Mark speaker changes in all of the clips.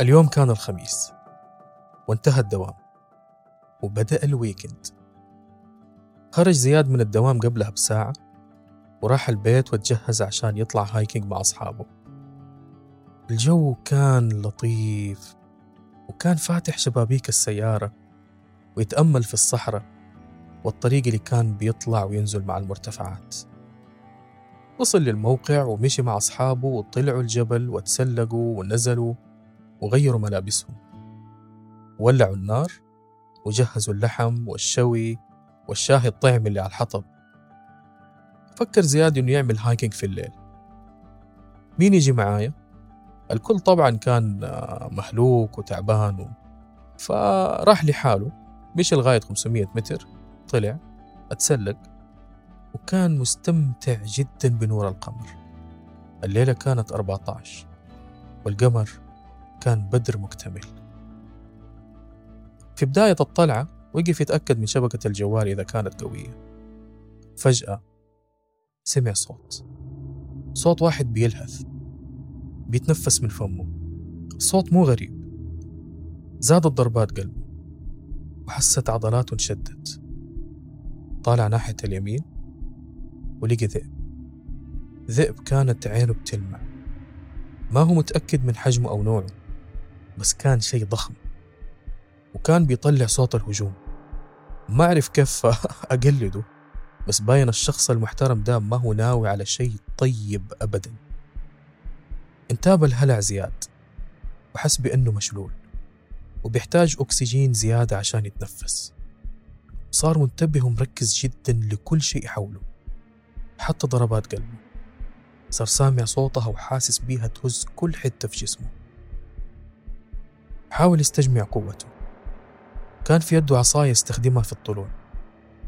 Speaker 1: اليوم كان الخميس وانتهى الدوام وبدأ ال weekend. خرج زياد من الدوام قبلها بساعة وراح البيت وتجهز عشان يطلع hiking مع أصحابه. الجو كان لطيف وكان فاتح شبابيك السيارة ويتأمل في الصحراء والطريق اللي كان بيطلع وينزل مع المرتفعات. وصل للموقع ومشي مع أصحابه وطلعوا الجبل وتسلقوا ونزلوا. وغيروا ملابسهم. ولعوا النار وجهزوا اللحم والشوي والشاهي الطعم اللي على الحطب. فكر زياد إنه يعمل هايكينج في الليل. مين يجي معايا؟ الكل طبعا كان آه، مهلوك وتعبان و... فراح لحاله. مشي لغاية 500 متر طلع أتسلق وكان مستمتع جدا بنور القمر. الليلة كانت 14 والقمر كان بدر مكتمل. في بداية الطلعة وقف يتأكد من شبكة الجوال إذا كانت قوية. فجأة سمع صوت. صوت واحد بيلهث بيتنفس من فمه. الصوت مو غريب. زادت ضربات قلبه وحست عضلاته انشدت. طالع ناحية اليمين ولقي ذئب. ذئب كانت عينه بتلمع. ما هو متأكد من حجمه أو نوعه. بس كان شيء ضخم وكان بيطلع صوت الهجوم. ما أعرف كيف أقلده بس باين الشخص المحترم ده ما هو ناوي على شيء طيب أبدا. انتاب الهلع زياد وحس بأنه مشلول وبيحتاج أكسجين زيادة عشان يتنفس. صار منتبه ومركز جدا لكل شيء حوله. حتى ضربات قلبه. صار سامع صوتها وحاسس بيها تهز كل حتة في جسمه. حاول يستجمع قوته. كان في يده عصاية يستخدمها في الطلوع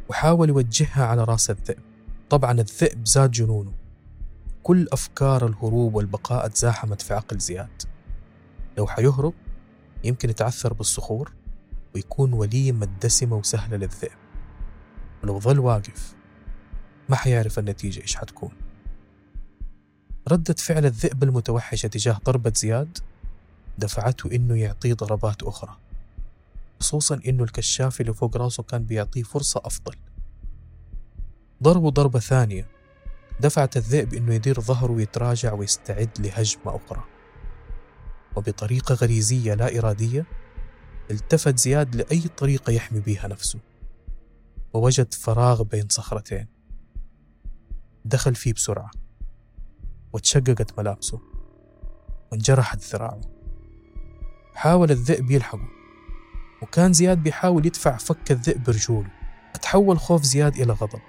Speaker 1: وحاول يوجهها على رأس الذئب. طبعا الذئب زاد جنونه. كل أفكار الهروب والبقاء تزاحمت في عقل زياد. لو حيهرب يمكن يتعثر بالصخور ويكون وليمة دسمة وسهلة للذئب. ولو ظل واقف ما حيعرف النتيجة إيش حتكون. ردة فعل الذئب المتوحشة تجاه ضربة زياد دفعته إنه يعطيه ضربات أخرى خصوصا إنه الكشاف اللي فوق راسه كان بيعطيه فرصة أفضل. ضربه ضربة ثانية دفعت الذئب إنه يدير ظهره ويتراجع ويستعد لهجمة أخرى. وبطريقة غريزية لا إرادية التفت زياد لأي طريقة يحمي بيها نفسه. ووجد فراغ بين صخرتين. دخل فيه بسرعة وتشققت ملابسه وانجرحت ذراعه. حاول الذئب يلحقه. وكان زياد بيحاول يدفع فك الذئب برجوله تحول خوف زياد إلى غضب.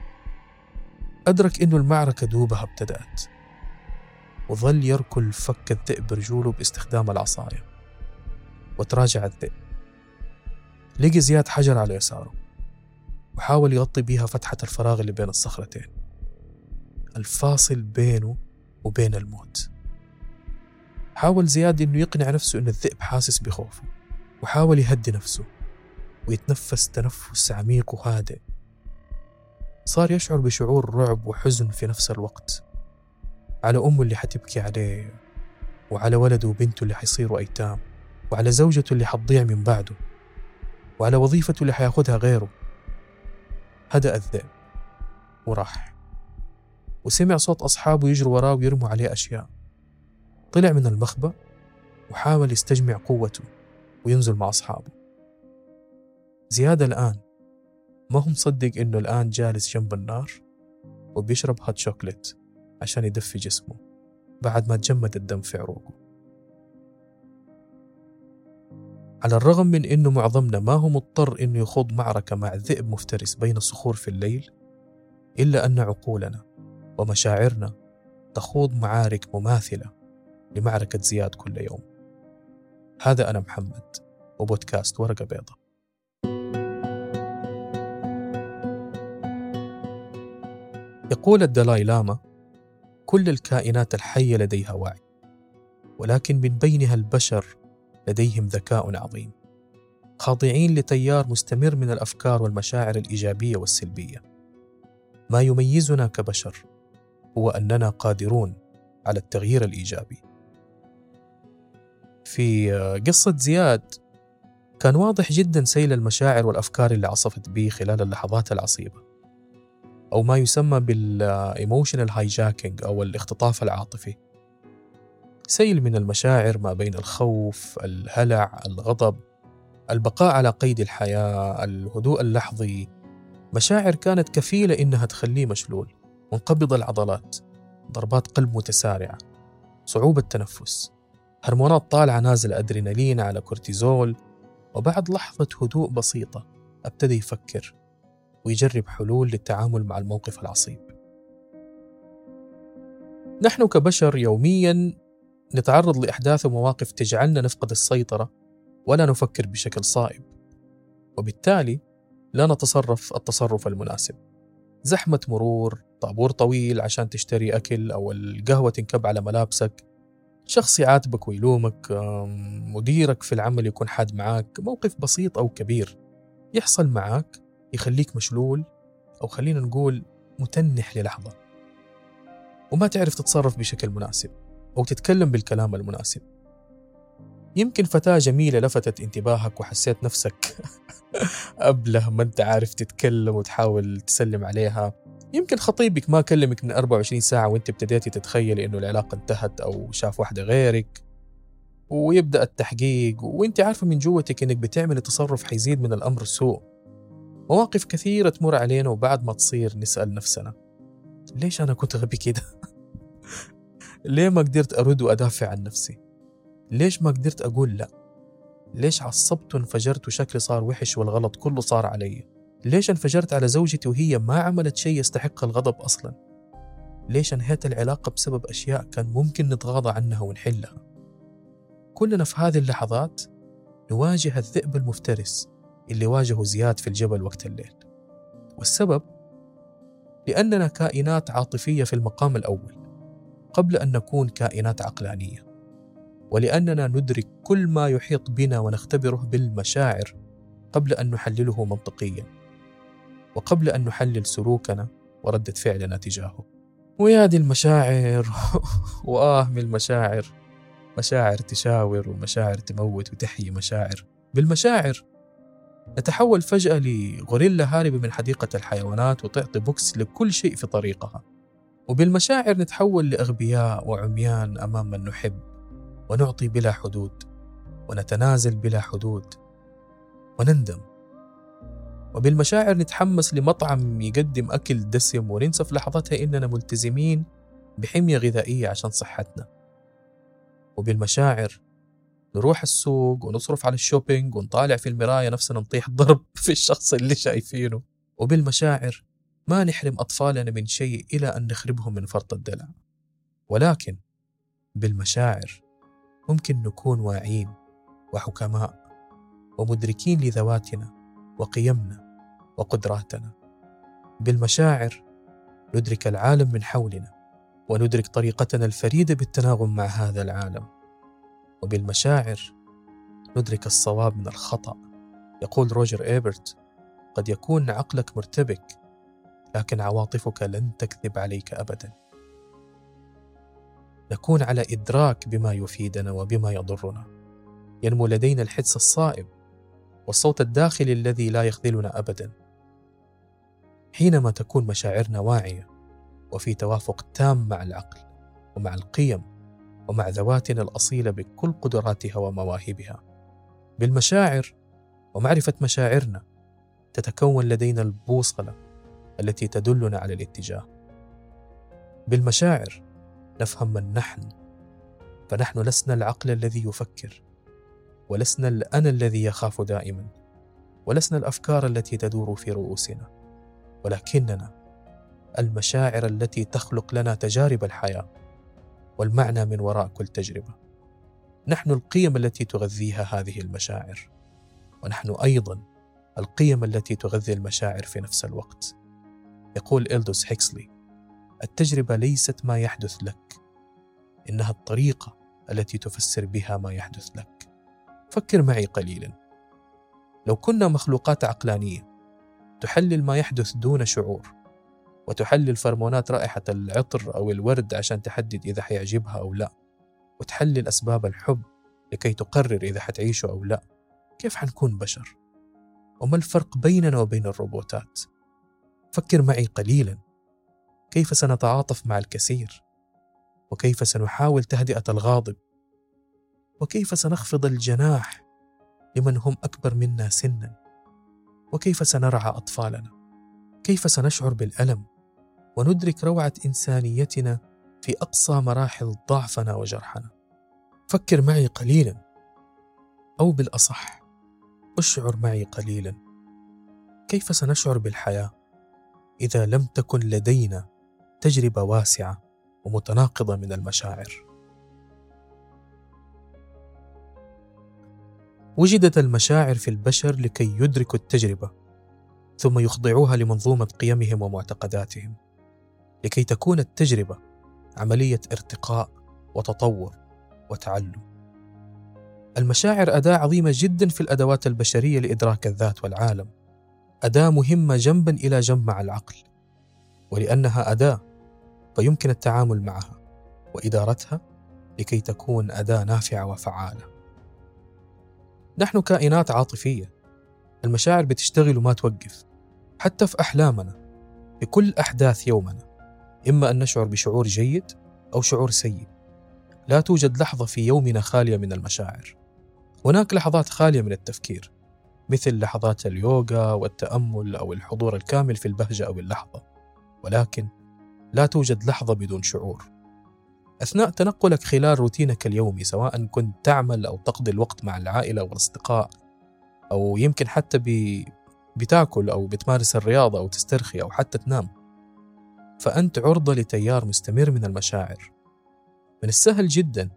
Speaker 1: أدرك إنه المعركة دوبها ابتدأت. وظل يركل فك الذئب برجوله باستخدام العصاية. وتراجع الذئب. لقي زياد حجر على يساره. وحاول يغطي بيها فتحة الفراغ اللي بين الصخرتين. الفاصل بينه وبين الموت. حاول زياد إنه يقنع نفسه ان الذئب حاسس بخوفه وحاول يهدي نفسه ويتنفس تنفس عميق وهادئ. صار يشعر بشعور رعب وحزن في نفس الوقت. على أمه اللي حتبكي عليه وعلى ولده وبنته اللي حيصيروا أيتام وعلى زوجته اللي حتضيع من بعده وعلى وظيفته اللي حياخدها غيره. هدأ الذئب وراح. وسمع صوت أصحابه يجروا وراه ويرموا عليه أشياء. طلع من المخبأ وحاول يستجمع قوته وينزل مع أصحابه. زياد الآن ما هو مصدق إنه الآن جالس جنب النار وبيشرب هات شوكليت عشان يدفي جسمه بعد ما تجمد الدم في عروقه. على الرغم من إنه معظمنا ما هو مضطر إنه يخوض معركة مع ذئب مفترس بين الصخور في الليل إلا أن عقولنا ومشاعرنا تخوض معارك مماثلة لمعركة زياد كل يوم. هذا أنا محمد وبودكاست ورقة بيضة. يقول الدلاي لاما كل الكائنات الحية لديها وعي ولكن من بينها البشر لديهم ذكاء عظيم خاضعين لتيار مستمر من الأفكار والمشاعر الإيجابية والسلبية. ما يميزنا كبشر هو أننا قادرون على التغيير الإيجابي. في قصة زياد. كان واضح جدا سيل المشاعر والأفكار اللي عصفت به خلال اللحظات العصيبة أو ما يسمى بال emotional hijacking أو الاختطاف العاطفي. سيل من المشاعر ما بين الخوف، الهلع، الغضب، البقاء على قيد الحياة، الهدوء اللحظي، مشاعر كانت كفيلة إنها تخليه مشلول، منقبض العضلات، ضربات قلب متسارعة، صعوبة تنفس، هرمونات طالعة نازل أدرينالين على كورتيزول، وبعد لحظة هدوء بسيطة ابتدى يفكر ويجرب حلول للتعامل مع الموقف العصيب. نحن كبشر يوميا نتعرض لأحداث ومواقف تجعلنا نفقد السيطرة ولا نفكر بشكل صائب وبالتالي لا نتصرف التصرف المناسب زحمة مرور طابور طويل عشان تشتري أكل أو القهوة تنكب على ملابسك شخص يعاتبك ويلومك مديرك في العمل يكون حاد معاك موقف بسيط أو كبير يحصل معاك يخليك مشلول أو خلينا نقول متنح للحظة. وما تعرف تتصرف بشكل مناسب أو تتكلم بالكلام المناسب. يمكن فتاة جميلة لفتت انتباهك وحسيت نفسك أبله ما أنت عارف تتكلم وتحاول تسلم عليها. يمكن خطيبك ما كلمك من 24 ساعة وانت ابتديتي تتخيلي إنه العلاقة انتهت أو شاف واحدة غيرك ويبدأ التحقيق وانت عارفة من جوتك إنك بتعملي تصرف حيزيد من الأمر سوء مواقف كثيرة تمر علينا وبعد ما تصير نسأل نفسنا ليش أنا كنت غبي كده؟ ليه ما قدرت أرد وأدافع عن نفسي؟ ليش ما قدرت أقول لا؟ ليش عصبت وانفجرت وشكلي صار وحش والغلط كله صار علي؟ ليش انفجرت على زوجتي وهي ما عملت شيء يستحق الغضب أصلا؟ ليش انهيت العلاقة بسبب أشياء كان ممكن نتغاضى عنها ونحلها؟ كلنا في هذه اللحظات نواجه الذئب المفترس اللي واجهه زياد في الجبل وقت الليل والسبب لأننا كائنات عاطفية في المقام الأول قبل أن نكون كائنات عقلانية ولأننا ندرك كل ما يحيط بنا ونختبره بالمشاعر قبل أن نحلله منطقيا وقبل أن نحلل سلوكنا وردة فعلنا تجاهه. ويا دي المشاعر. وآه من المشاعر. مشاعر تشاور ومشاعر تموت وتحيي مشاعر. بالمشاعر. نتحول فجأة لغوريلا هاربة من حديقة الحيوانات وتعطي بوكس لكل شيء في طريقها. وبالمشاعر نتحول لأغبياء وعميان أمام من نحب. ونعطي بلا حدود. ونتنازل بلا حدود. ونندم. وبالمشاعر نتحمس لمطعم يقدم أكل دسم وننسى في لحظتها إننا ملتزمين بحمية غذائية عشان صحتنا. وبالمشاعر نروح السوق ونصرف على الشوبينج ونطالع في المراية نفسنا نطيح ضرب في الشخص اللي شايفينه. وبالمشاعر ما نحرم أطفالنا من شيء إلى أن نخربهم من فرط الدلع. ولكن بالمشاعر ممكن نكون واعيين وحكماء ومدركين لذواتنا وقيمنا. وقدراتنا. بالمشاعر ندرك العالم من حولنا وندرك طريقتنا الفريدة بالتناغم مع هذا العالم. وبالمشاعر ندرك الصواب من الخطأ. يقول روجر إيبرت قد يكون عقلك مرتبك لكن عواطفك لن تكذب عليك ابدا. نكون على إدراك بما يفيدنا وبما يضرنا. ينمو لدينا الحدس الصائب والصوت الداخلي الذي لا يخذلنا ابدا. حينما تكون مشاعرنا واعية وفي توافق تام مع العقل ومع القيم ومع ذواتنا الأصيلة بكل قدراتها ومواهبها. بالمشاعر ومعرفة مشاعرنا تتكون لدينا البوصلة التي تدلنا على الاتجاه. بالمشاعر نفهم من نحن فنحن لسنا العقل الذي يفكر ولسنا الأنا الذي يخاف دائما ولسنا الأفكار التي تدور في رؤوسنا. ولكننا المشاعر التي تخلق لنا تجارب الحياة والمعنى من وراء كل تجربة. نحن القيم التي تغذيها هذه المشاعر ونحن أيضا القيم التي تغذي المشاعر في نفس الوقت. يقول إلدوس هيكسلي التجربة ليست ما يحدث لك إنها الطريقة التي تفسر بها ما يحدث لك. فكر معي قليلا. لو كنا مخلوقات عقلانية تحلل ما يحدث دون شعور وتحلل فرمونات رائحة العطر أو الورد عشان تحدد إذا حيعجبها أو لا وتحلل أسباب الحب لكي تقرر إذا حتعيشوا أو لا. كيف حنكون بشر؟ وما الفرق بيننا وبين الروبوتات؟ فكر معي قليلا. كيف سنتعاطف مع الكثير؟ وكيف سنحاول تهدئة الغاضب؟ وكيف سنخفض الجناح لمن هم أكبر منا سنا؟ وكيف سنرعى أطفالنا؟ كيف سنشعر بالألم؟ وندرك روعة إنسانيتنا في أقصى مراحل ضعفنا وجرحنا. فكر معي قليلا. أو بالأصح أشعر معي قليلا. كيف سنشعر بالحياة؟ إذا لم تكن لدينا تجربة واسعة ومتناقضة من المشاعر. وجدت المشاعر في البشر لكي يدركوا التجربة ثم يخضعوها لمنظومة قيمهم ومعتقداتهم لكي تكون التجربة عملية ارتقاء وتطور وتعلم. المشاعر أداة عظيمة جدا في الأدوات البشرية لإدراك الذات والعالم أداة مهمة جنبا إلى جنب مع العقل ولأنها أداة فيمكن التعامل معها وإدارتها لكي تكون أداة نافعة وفعالة. نحن كائنات عاطفية. المشاعر بتشتغل وما توقف حتى في أحلامنا في كل أحداث يومنا إما أن نشعر بشعور جيد أو شعور سيء. لا توجد لحظة في يومنا خالية من المشاعر. هناك لحظات خالية من التفكير مثل لحظات اليوغا والتأمل أو الحضور الكامل في البهجة أو اللحظة. ولكن لا توجد لحظة بدون شعور. أثناء تنقلك خلال روتينك اليومي سواء كنت تعمل أو تقضي الوقت مع العائلة والأصدقاء أو يمكن حتى ب... بتاكل أو بتمارس الرياضة أو تسترخي أو حتى تنام. فأنت عرضة لتيار مستمر من المشاعر. من السهل جدا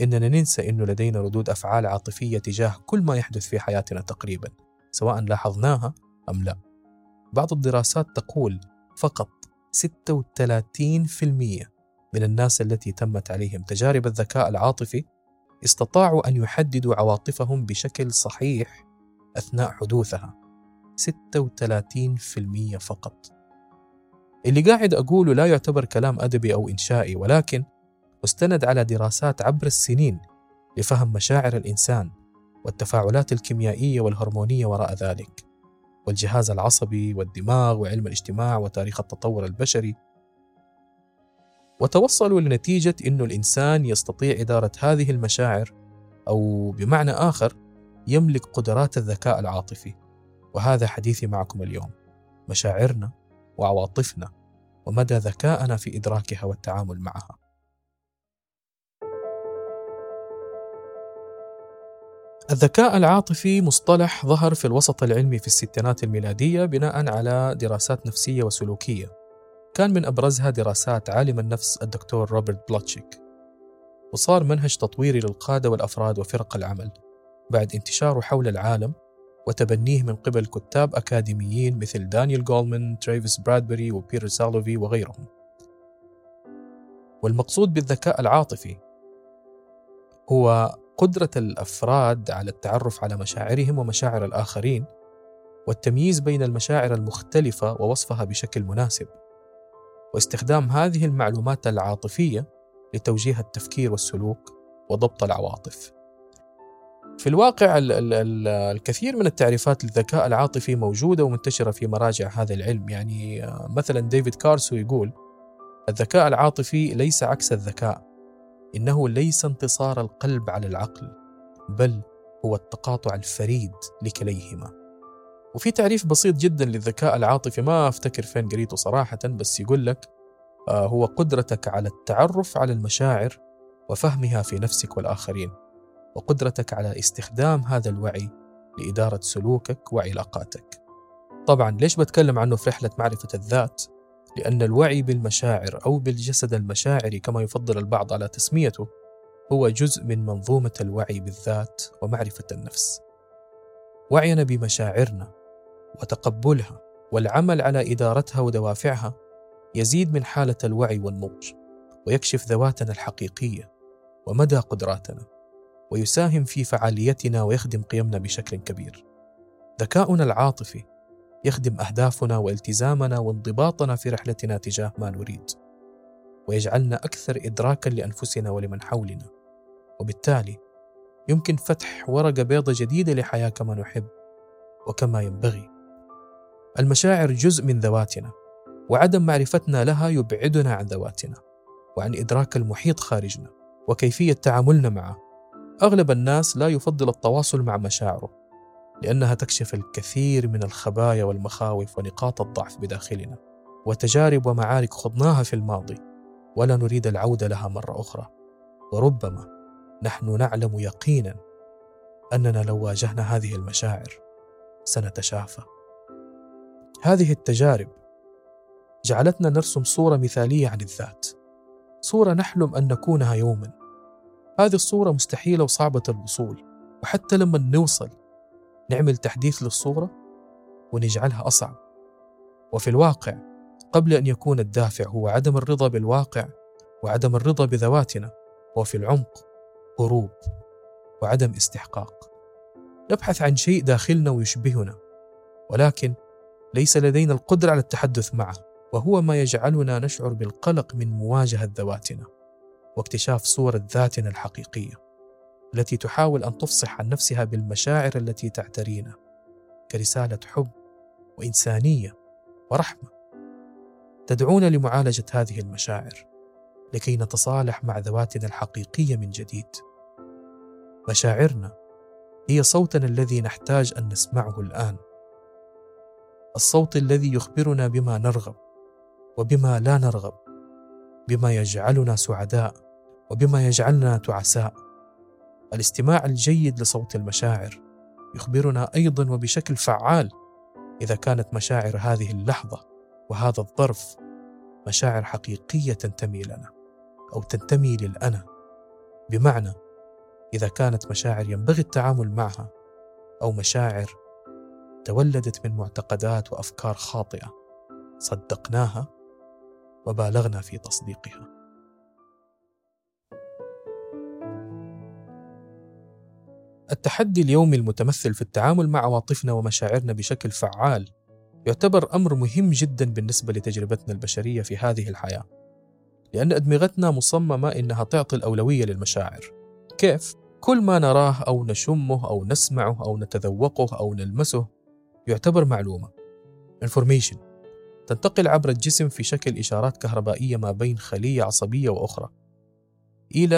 Speaker 1: إننا ننسى إنه لدينا ردود أفعال عاطفية تجاه كل ما يحدث في حياتنا تقريبا سواء لاحظناها أم لا. بعض الدراسات تقول فقط 36% من الناس التي تمت عليهم تجارب الذكاء العاطفي استطاعوا أن يحددوا عواطفهم بشكل صحيح أثناء حدوثها. 36% فقط. اللي قاعد أقوله لا يعتبر كلام أدبي أو إنشائي ولكن مستند على دراسات عبر السنين لفهم مشاعر الإنسان والتفاعلات الكيميائية والهرمونية وراء ذلك والجهاز العصبي والدماغ وعلم الاجتماع وتاريخ التطور البشري وتوصلوا لنتيجة أن الإنسان يستطيع إدارة هذه المشاعر أو بمعنى آخر يملك قدرات الذكاء العاطفي. وهذا حديثي معكم اليوم. مشاعرنا وعواطفنا ومدى ذكائنا في إدراكها والتعامل معها. الذكاء العاطفي مصطلح ظهر في الوسط العلمي في الستينات الميلادية بناء على دراسات نفسية وسلوكية. كان من أبرزها دراسات عالم النفس الدكتور روبرت بلوتشيك وصار منهج تطويري للقادة والأفراد وفرق العمل بعد انتشاره حول العالم وتبنيه من قبل كتاب أكاديميين مثل دانيال جولمان، تريفيس برادبري وبيتر سالوفي وغيرهم. والمقصود بالذكاء العاطفي هو قدرة الأفراد على التعرف على مشاعرهم ومشاعر الآخرين والتمييز بين المشاعر المختلفة ووصفها بشكل مناسب. واستخدام هذه المعلومات العاطفية لتوجيه التفكير والسلوك وضبط العواطف. في الواقع ال ال ال الكثير من التعريفات للذكاء العاطفي موجودة ومنتشرة في مراجع هذا العلم. يعني آه، مثلا ديفيد كارسو يقول الذكاء العاطفي ليس عكس الذكاء. إنه ليس انتصار القلب على العقل بل هو التقاطع الفريد لكليهما. وفي تعريف بسيط جدا للذكاء العاطفي ما أفتكر فين قريته صراحة بس يقول لك آه، هو قدرتك على التعرف على المشاعر وفهمها في نفسك والآخرين وقدرتك على استخدام هذا الوعي لإدارة سلوكك وعلاقاتك. طبعا ليش بتكلم عنه في رحلة معرفة الذات؟ لأن الوعي بالمشاعر أو بالجسد المشاعري كما يفضل البعض على تسميته هو جزء من منظومة الوعي بالذات ومعرفة النفس. وعينا بمشاعرنا. وتقبلها والعمل على إدارتها ودوافعها يزيد من حالة الوعي والنضج ويكشف ذواتنا الحقيقية ومدى قدراتنا ويساهم في فعاليتنا ويخدم قيمنا بشكل كبير. ذكاؤنا العاطفي يخدم أهدافنا والتزامنا وانضباطنا في رحلتنا تجاه ما نريد ويجعلنا أكثر ادراكا لأنفسنا ولمن حولنا وبالتالي يمكن فتح ورقة بيضة جديدة لحياة كما نحب وكما ينبغي المشاعر جزء من ذواتنا وعدم معرفتنا لها يبعدنا عن ذواتنا وعن إدراك المحيط خارجنا وكيفية تعاملنا معه. أغلب الناس لا يفضل التواصل مع مشاعره لأنها تكشف الكثير من الخبايا والمخاوف ونقاط الضعف بداخلنا وتجارب ومعارك خضناها في الماضي ولا نريد العودة لها مرة أخرى. وربما نحن نعلم يقينا أننا لو واجهنا هذه المشاعر سنتشافى. هذه التجارب جعلتنا نرسم صورة مثالية عن الذات صورة نحلم أن نكونها يوما. هذه الصورة مستحيلة وصعبة الوصول وحتى لما نوصل نعمل تحديث للصورة ونجعلها أصعب. وفي الواقع قبل أن يكون الدافع هو عدم الرضا بالواقع وعدم الرضا بذواتنا وفي العمق هروب وعدم استحقاق. نبحث عن شيء داخلنا ويشبهنا ولكن ليس لدينا القدرة على التحدث معه وهو ما يجعلنا نشعر بالقلق من مواجهة ذواتنا واكتشاف صورة ذاتنا الحقيقية التي تحاول أن تفصح عن نفسها بالمشاعر التي تعترينا كرسالة حب وإنسانية ورحمة. تدعونا لمعالجة هذه المشاعر لكي نتصالح مع ذواتنا الحقيقية من جديد. مشاعرنا هي صوتنا الذي نحتاج أن نسمعه الآن. الصوت الذي يخبرنا بما نرغب وبما لا نرغب بما يجعلنا سعداء وبما يجعلنا تعساء. الاستماع الجيد لصوت المشاعر يخبرنا أيضا وبشكل فعال إذا كانت مشاعر هذه اللحظة وهذا الظرف مشاعر حقيقية تنتمي لنا أو تنتمي للأنا. بمعنى إذا كانت مشاعر ينبغي التعامل معها أو مشاعر تولدت من معتقدات وأفكار خاطئة صدقناها وبالغنا في تصديقها. التحدي اليومي المتمثل في التعامل مع عواطفنا ومشاعرنا بشكل فعال يعتبر أمر مهم جدا بالنسبة لتجربتنا البشرية في هذه الحياة لأن أدمغتنا مصممة إنها تعطي الأولوية للمشاعر. كيف؟ كل ما نراه أو نشمه أو نسمعه أو نتذوقه أو نلمسه يعتبر معلومة. Information. تنتقل عبر الجسم في شكل إشارات كهربائية ما بين خلية عصبية وأخرى. إلى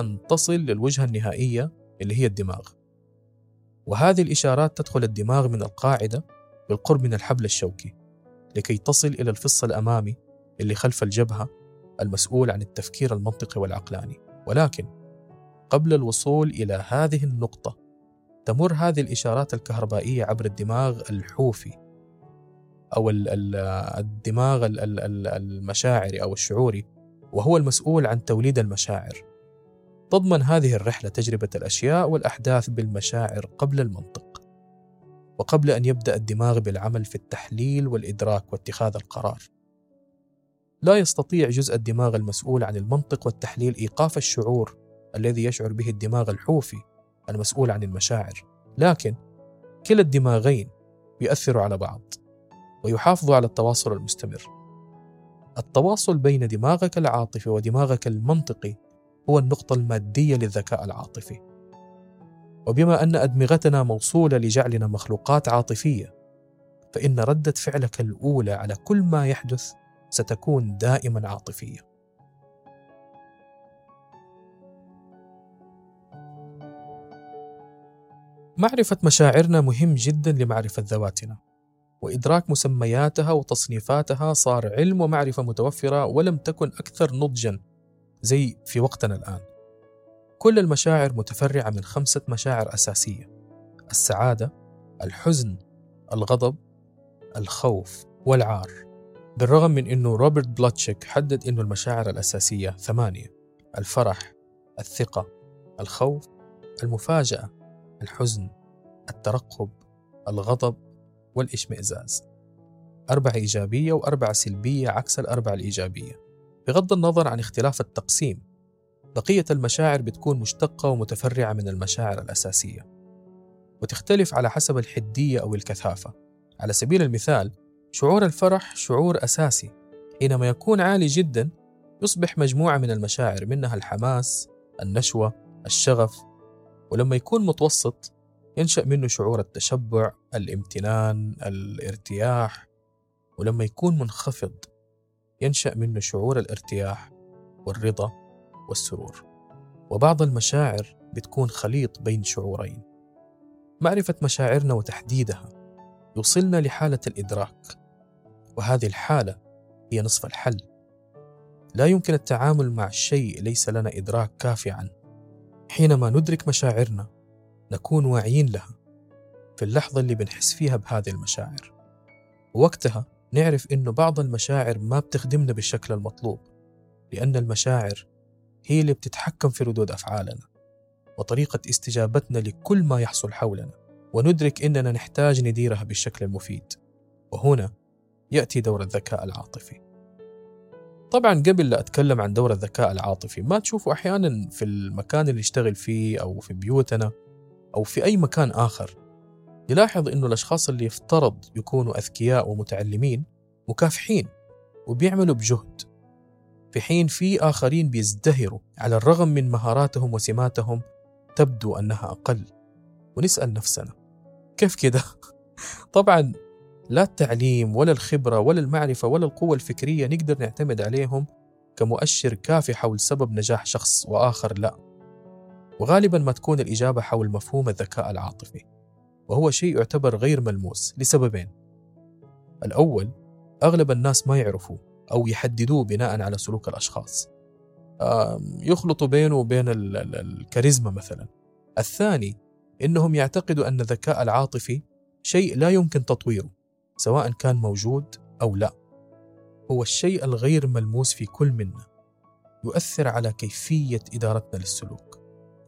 Speaker 1: أن تصل للوجهة النهائية اللي هي الدماغ. وهذه الإشارات تدخل الدماغ من القاعدة بالقرب من الحبل الشوكي لكي تصل إلى الفص الأمامي اللي خلف الجبهة المسؤول عن التفكير المنطقي والعقلاني. ولكن قبل الوصول إلى هذه النقطة تمر هذه الإشارات الكهربائية عبر الدماغ الحوفي أو الدماغ المشاعري أو الشعوري وهو المسؤول عن توليد المشاعر. تضمن هذه الرحلة تجربة الأشياء والأحداث بالمشاعر قبل المنطق. وقبل أن يبدأ الدماغ بالعمل في التحليل والإدراك واتخاذ القرار. لا يستطيع جزء الدماغ المسؤول عن المنطق والتحليل إيقاف الشعور الذي يشعر به الدماغ الحوفي المسؤول عن المشاعر، لكن كلا الدماغين يؤثروا على بعض. ويحافظوا على التواصل المستمر. التواصل بين دماغك العاطفي ودماغك المنطقي هو النقطة المادية للذكاء العاطفي. وبما أن أدمغتنا موصولة لجعلنا مخلوقات عاطفية، فإن ردة فعلك الأولى على كل ما يحدث ستكون دائما عاطفية. معرفة مشاعرنا مهم جدا لمعرفة ذواتنا. وإدراك مسمياتها وتصنيفاتها صار علم ومعرفة متوفرة ولم تكن أكثر نضجا زي في وقتنا الآن. كل المشاعر متفرعة من خمسة مشاعر أساسية السعادة الحزن الغضب الخوف والعار. بالرغم من أنه روبرت بلاتشيك حدد أنه المشاعر الأساسية ثمانية الفرح الثقة الخوف المفاجأة. الحزن الترقب الغضب والإشمئزاز. أربعة إيجابية وأربعة سلبية عكس الأربعة الإيجابية. بغض النظر عن اختلاف التقسيم بقية المشاعر بتكون مشتقة ومتفرعة من المشاعر الأساسية. وتختلف على حسب الحدية أو الكثافة. على سبيل المثال شعور الفرح شعور أساسي. حينما يكون عالي جدا يصبح مجموعة من المشاعر منها الحماس النشوة الشغف ولما يكون متوسط ينشأ منه شعور التشبع الامتنان الارتياح. ولما يكون منخفض ينشأ منه شعور الارتياح والرضا والسرور. وبعض المشاعر بتكون خليط بين شعورين. معرفة مشاعرنا وتحديدها يوصلنا لحالة الإدراك. وهذه الحالة هي نصف الحل. لا يمكن التعامل مع شيء ليس لنا إدراك كافي عنه. حينما ندرك مشاعرنا نكون واعيين لها. في اللحظة اللي بنحس فيها بهذه المشاعر. ووقتها نعرف إنه بعض المشاعر ما بتخدمنا بالشكل المطلوب لأن المشاعر هي اللي بتتحكم في ردود أفعالنا وطريقة استجابتنا لكل ما يحصل حولنا. وندرك إننا نحتاج نديرها بالشكل المفيد. وهنا يأتي دور الذكاء العاطفي. طبعا قبل لا أتكلم عن دور الذكاء العاطفي ما تشوفوا أحيانا في المكان اللي نشتغل فيه أو في بيوتنا أو في أي مكان آخر نلاحظ أنه الأشخاص اللي يفترض يكونوا أذكياء ومتعلمين مكافحين وبيعملوا بجهد في حين في آخرين بيزدهروا على الرغم من مهاراتهم وسماتهم تبدو أنها أقل ونسأل نفسنا كيف كده؟ طبعا لا التعليم ولا الخبرة ولا المعرفة ولا القوة الفكرية نقدر نعتمد عليهم كمؤشر كافي حول سبب نجاح شخص وآخر لا. وغالبا ما تكون الإجابة حول مفهوم الذكاء العاطفي وهو شيء يعتبر غير ملموس لسببين. الأول أغلب الناس ما يعرفوا أو يحددوه بناء على سلوك الأشخاص. يخلطوا بينه وبين الكاريزما مثلا. الثاني إنهم يعتقدوا أن الذكاء العاطفي شيء لا يمكن تطويره. سواء كان موجود أو لا هو الشيء الغير ملموس في كل منا يؤثر على كيفية إدارتنا للسلوك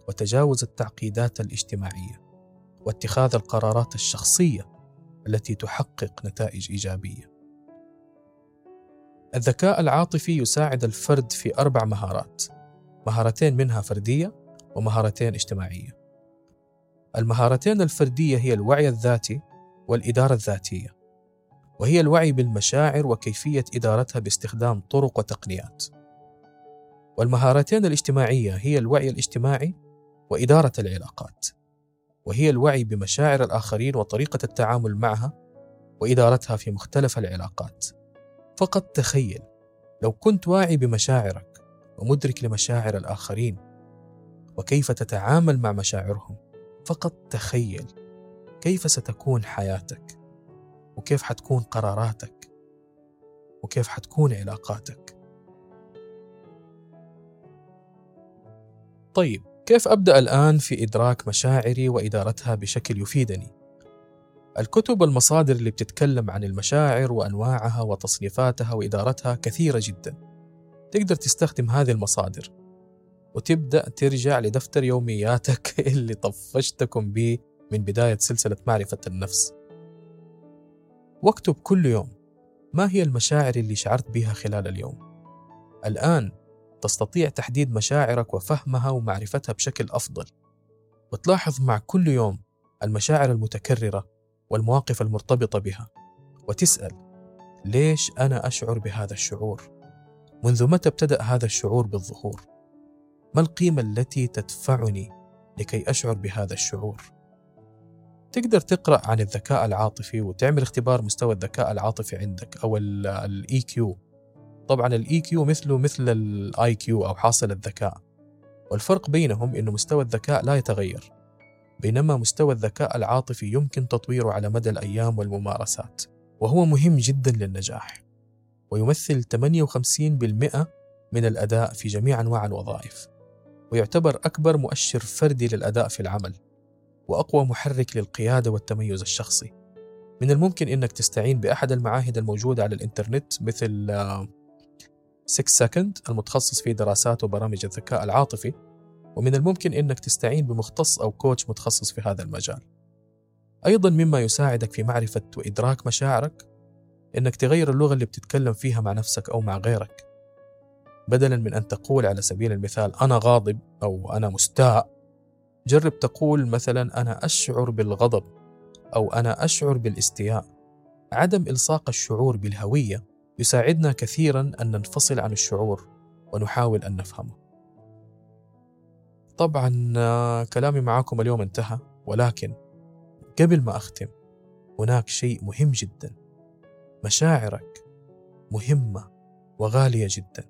Speaker 1: وتجاوز التعقيدات الاجتماعية واتخاذ القرارات الشخصية التي تحقق نتائج إيجابية. الذكاء العاطفي يساعد الفرد في أربع مهارات مهارتين منها فردية ومهارتين اجتماعية. المهارتين الفردية هي الوعي الذاتي والإدارة الذاتية. وهي الوعي بالمشاعر وكيفية إدارتها باستخدام طرق وتقنيات. والمهارتين الاجتماعية هي الوعي الاجتماعي وإدارة العلاقات وهي الوعي بمشاعر الآخرين وطريقة التعامل معها وإدارتها في مختلف العلاقات. فقط تخيل لو كنت واعي بمشاعرك ومدرك لمشاعر الآخرين وكيف تتعامل مع مشاعرهم فقط تخيل كيف ستكون حياتك. وكيف حتكون قراراتك؟ وكيف حتكون علاقاتك؟ طيب كيف أبدأ الآن في إدراك مشاعري وإدارتها بشكل يفيدني؟ الكتب والمصادر اللي بتتكلم عن المشاعر وأنواعها وتصنيفاتها وإدارتها كثيرة جدا. تقدر تستخدم هذه المصادر. وتبدأ ترجع لدفتر يومياتك اللي طفشتكم به من بداية سلسلة معرفة النفس. واكتب كل يوم ما هي المشاعر اللي شعرت بها خلال اليوم. الآن تستطيع تحديد مشاعرك وفهمها ومعرفتها بشكل أفضل. وتلاحظ مع كل يوم المشاعر المتكررة والمواقف المرتبطة بها وتسأل ليش أنا أشعر بهذا الشعور؟ منذ متى ابتدأ هذا الشعور بالظهور؟ ما القيمة التي تدفعني لكي أشعر بهذا الشعور؟ تقدر تقرأ عن الذكاء العاطفي وتعمل اختبار مستوى الذكاء العاطفي عندك أو ال EQ طبعا ال EQ مثله مثل ال IQ أو حاصل الذكاء. والفرق بينهم إنه مستوى الذكاء لا يتغير بينما مستوى الذكاء العاطفي يمكن تطويره على مدى الأيام والممارسات وهو مهم جدا للنجاح ويمثل 58% من الأداء في جميع أنواع الوظائف ويعتبر أكبر مؤشر فردي للأداء في العمل. وأقوى محرك للقيادة والتميز الشخصي من الممكن إنك تستعين بأحد المعاهد الموجودة على الإنترنت مثل 6 سكند المتخصص في دراسات وبرامج الذكاء العاطفي ومن الممكن إنك تستعين بمختص أو كوتش متخصص في هذا المجال. أيضا مما يساعدك في معرفة وإدراك مشاعرك إنك تغير اللغة اللي بتتكلم فيها مع نفسك أو مع غيرك. بدلا من أن تقول على سبيل المثال أنا غاضب أو أنا مستاء جرب تقول مثلا أنا أشعر بالغضب أو أنا أشعر بالاستياء. عدم إلصاق الشعور بالهوية يساعدنا كثيرا أن ننفصل عن الشعور ونحاول أن نفهمه. طبعا كلامي معاكم اليوم انتهى ولكن قبل ما أختم هناك شيء مهم جدا مشاعرك مهمة وغالية جدا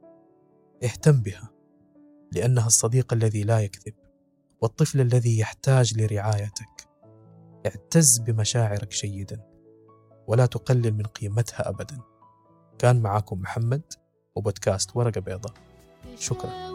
Speaker 1: اهتم بها لأنها الصديق الذي لا يكذب والطفل الذي يحتاج لرعايتك. اعتز بمشاعرك جيدا ولا تقلل من قيمتها أبدا. كان معاكم محمد وبودكاست ورقة بيضاء. شكرا.